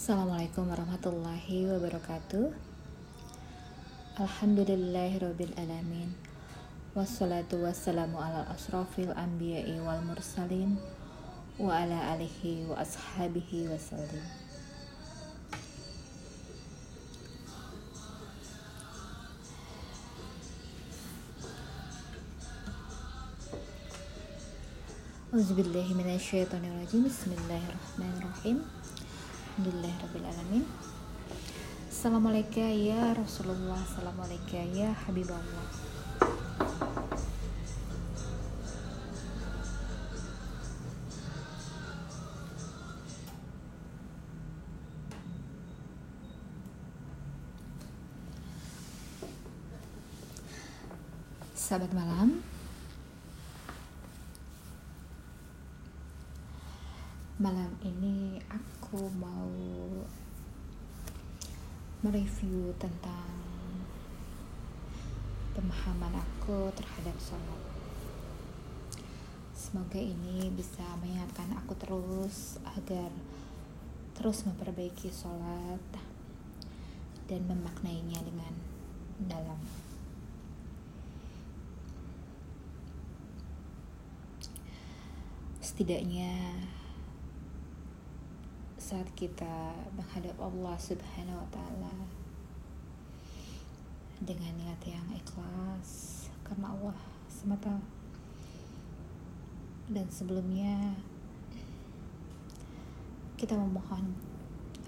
Assalamualaikum warahmatullahi wabarakatuh. Alhamdulillahirabbil alamin. Wassalatu wassalamu ala asrafil anbiya'i wal mursalin Wa ala alihi wa ashabihi wasallim Auzubillahi minasyaitonirrajim. Bismillahirrahmanirrahim Alhamdulillahirrahmanirrahim Assalamualaikum ya Rasulullah Assalamualaikum ya Habibullah. Sahabat malam. Malam ini aku mau mereview tentang pemahaman aku terhadap sholat. Semoga ini bisa mengingatkan aku terus agar terus memperbaiki sholat dan memaknainya dengan dalam. Setidaknya saat kita menghadap Allah Subhanahu wa taala dengan niat yang ikhlas karena Allah semata. Dan sebelumnya kita memohon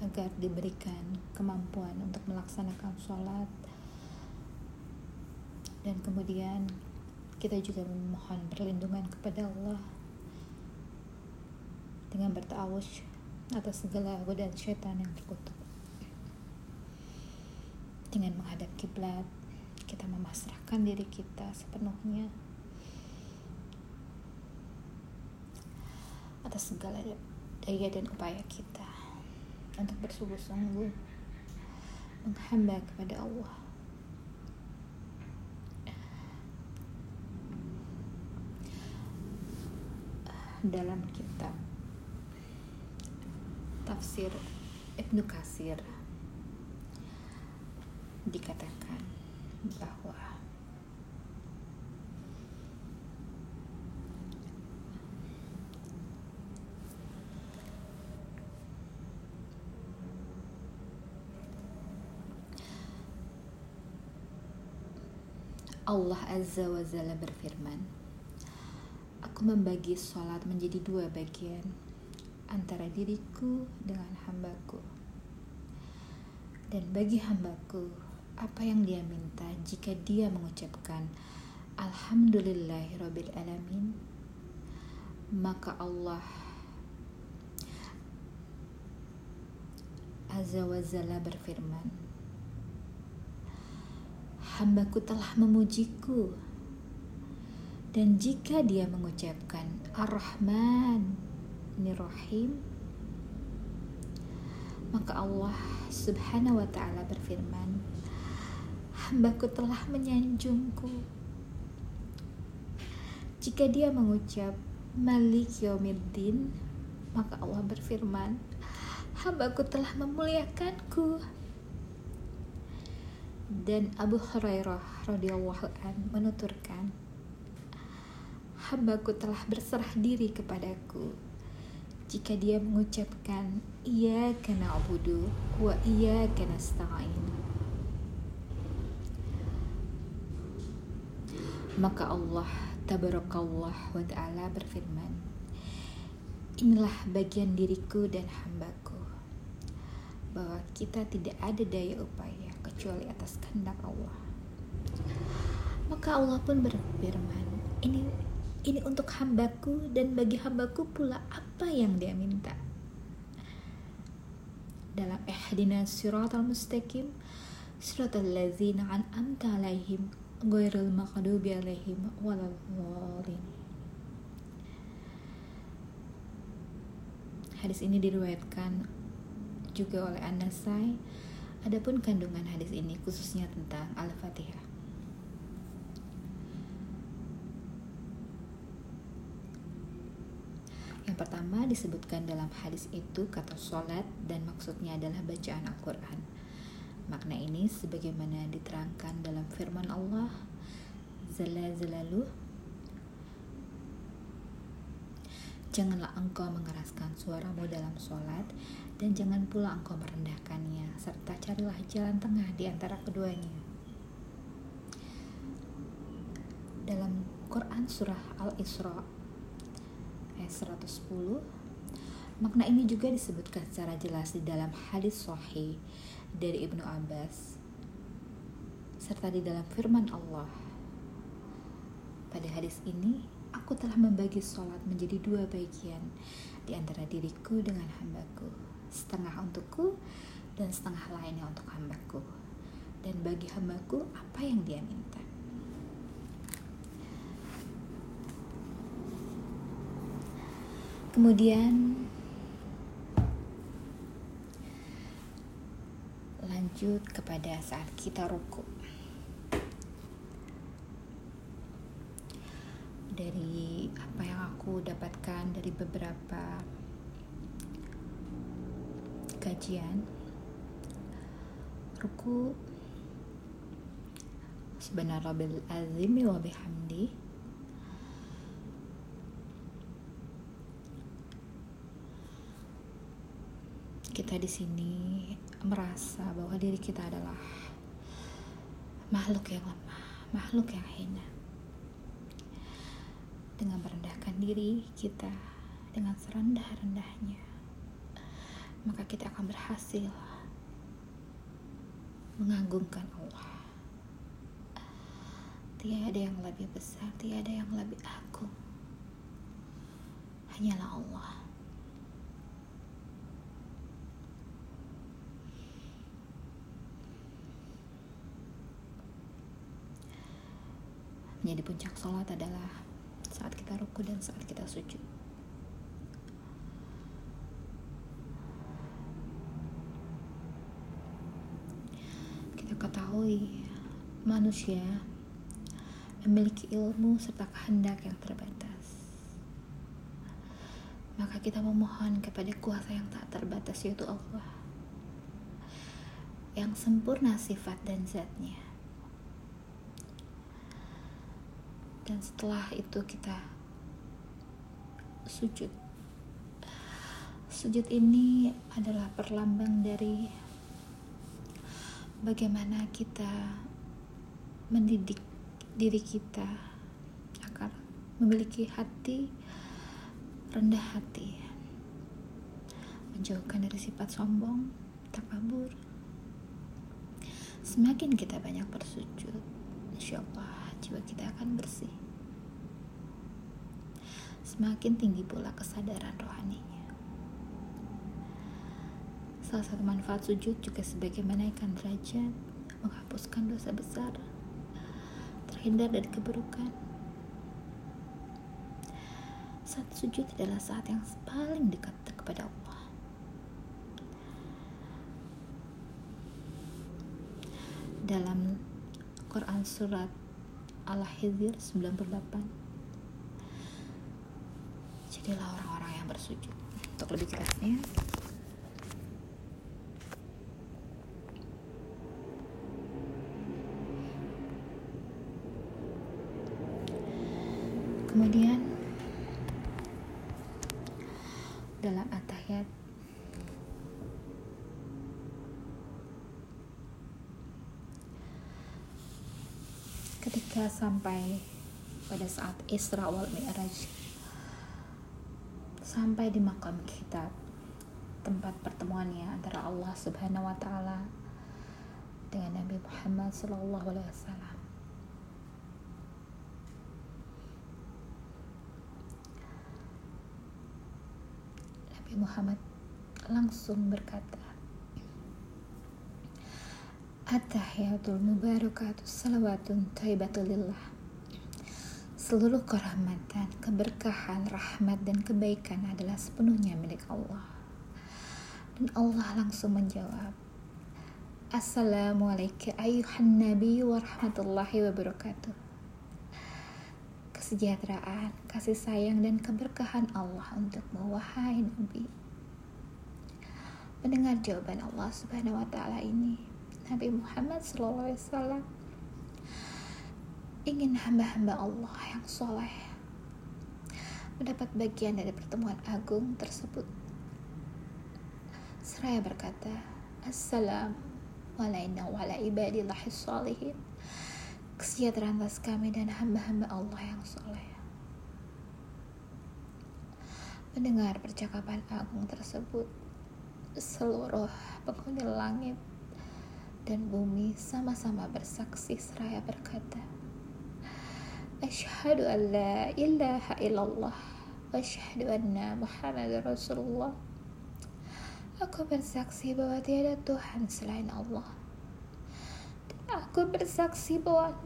agar diberikan kemampuan untuk melaksanakan sholat. Dan kemudian kita juga memohon perlindungan kepada Allah dengan bertawus atas segala godaan syaitan yang terkutuk. Dengan menghadap kiblat, kita memasrahkan diri kita sepenuhnya atas segala daya dan upaya kita untuk bersungguh-sungguh menghamba kepada Allah. Dalam kitab tafsir Ibnu Kasir dikatakan bahwa Allah Azza wa Jalla berfirman Aku membagi sholat menjadi dua bagian antara diriku dengan hambaku. Dan bagi hambaku, apa yang dia minta jika dia mengucapkan Alhamdulillahirabbil alamin, maka Allah Azza wa Jalla berfirman, Hambaku telah memujiku, dan jika dia mengucapkan Ar-Rahman, Rahim maka Allah subhanahu wa ta'ala berfirman hambaku telah menyanjungku. Jika dia mengucap Malik Yaumiddin maka Allah berfirman hambaku telah memuliakanku. Dan Abu Hurairah radhiyallahu an menuturkan hambaku telah berserah diri kepadaku jika dia mengucapkan iya kena abudu wa iya kena stain. Maka Allah tabarakallah wa ta'ala berfirman inilah bagian diriku dan hambaku bahwa kita tidak ada daya upaya kecuali atas kehendak Allah. Maka Allah pun berfirman ini ini untuk hambaku dan bagi hambaku pula apa yang dia minta dalam ihdina siratal mustaqim siratal ladzina an'amta alaihim ghairil maghdubi alaihim waladdallin Hadis ini diriwayatkan juga oleh An-Nasai. Adapun kandungan hadis ini khususnya tentang Al-Fatihah. Yang pertama disebutkan dalam hadis itu kata sholat dan maksudnya adalah bacaan Al-Quran. Makna ini sebagaimana diterangkan dalam firman Allah Zala zalalu Janganlah engkau mengeraskan suaramu dalam sholat dan jangan pula engkau merendahkannya serta carilah jalan tengah di antara keduanya. Dalam Quran Surah Al-Isra 110 Makna ini juga disebutkan secara jelas di dalam hadis sahih dari Ibnu Abbas serta di dalam firman Allah. Pada hadis ini, aku telah membagi sholat menjadi dua bagian di antara diriku dengan hambaku. Setengah untukku dan setengah lainnya untuk hambaku. Dan bagi hambaku apa yang dia minta. Kemudian lanjut kepada saat kita rukuk. dari apa yang aku dapatkan dari beberapa kajian ruku bil azimi wa bihamdi kita di sini merasa bahwa diri kita adalah makhluk yang lemah, makhluk yang hina. Dengan merendahkan diri kita dengan serendah-rendahnya maka kita akan berhasil mengagungkan Allah. Tiada yang lebih besar tiada yang lebih agung hanyalah Allah menjadi puncak sholat adalah saat kita ruku dan saat kita sujud. Kita ketahui manusia memiliki ilmu serta kehendak yang terbatas. Maka kita memohon kepada kuasa yang tak terbatas yaitu Allah yang sempurna sifat dan zatnya dan setelah itu kita sujud. Sujud ini adalah perlambang dari bagaimana kita mendidik diri kita agar memiliki hati rendah hati. Menjauhkan dari sifat sombong takabur. Semakin kita banyak bersujud insya Allah jiwa kita akan bersih. Semakin tinggi pula kesadaran rohaninya. Salah satu manfaat sujud juga sebagai menaikkan derajat, menghapuskan dosa besar, terhindar dari keburukan. Saat sujud adalah saat yang paling dekat kepada Allah. Dalam Quran surat Al-Hizr 98 Jadilah orang-orang yang bersujud Untuk lebih jelasnya Kemudian dalam atahiyat ketika sampai pada saat Isra wal Mi'raj sampai di makam kita tempat pertemuannya antara Allah Subhanahu wa taala dengan Nabi Muhammad sallallahu alaihi wasallam. Nabi Muhammad langsung berkata At-tahiyatul mubarakatus salawatun taibatulillah Seluruh kehormatan, keberkahan, rahmat, dan kebaikan adalah sepenuhnya milik Allah. Dan Allah langsung menjawab, Assalamualaikum ayuhan nabi wa rahmatullahi wabarakatuh. kesejahteraan, kasih sayang dan keberkahan Allah untuk wahai Nabi. Mendengar jawaban Allah Subhanahu wa taala ini, Nabi Muhammad SAW ingin hamba-hamba Allah yang soleh mendapat bagian dari pertemuan agung tersebut. Seraya berkata, Assalamu alaikum wa ala ibadillahi salihin kesejahteraan atas kami dan hamba-hamba Allah yang soleh. Mendengar percakapan agung tersebut, seluruh penghuni langit dan bumi sama-sama bersaksi seraya berkata, Ashhadu an la ilaha illallah wa ashhadu anna Muhammad Rasulullah. Aku bersaksi bahwa tiada Tuhan selain Allah Aku bersaksi bahwa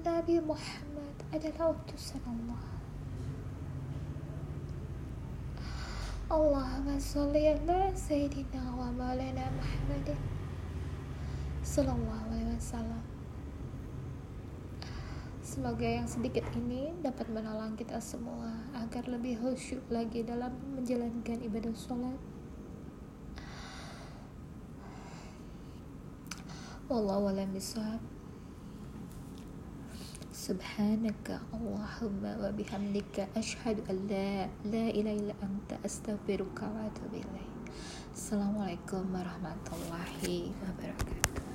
Nabi Muhammad adalah utusan Allah. Allahumma salli ala Sayyidina wa maulana Muhammadin Sallallahu alaihi wasallam Semoga yang sedikit ini dapat menolong kita semua agar lebih khusyuk lagi dalam menjalankan ibadah sholat Wallahu a'lam bishawab. Subhanaka Allahumma wa bihamdika asyhadu an la la ilaha illa anta astaghfiruka wa atubu. Assalamualaikum warahmatullahi wabarakatuh.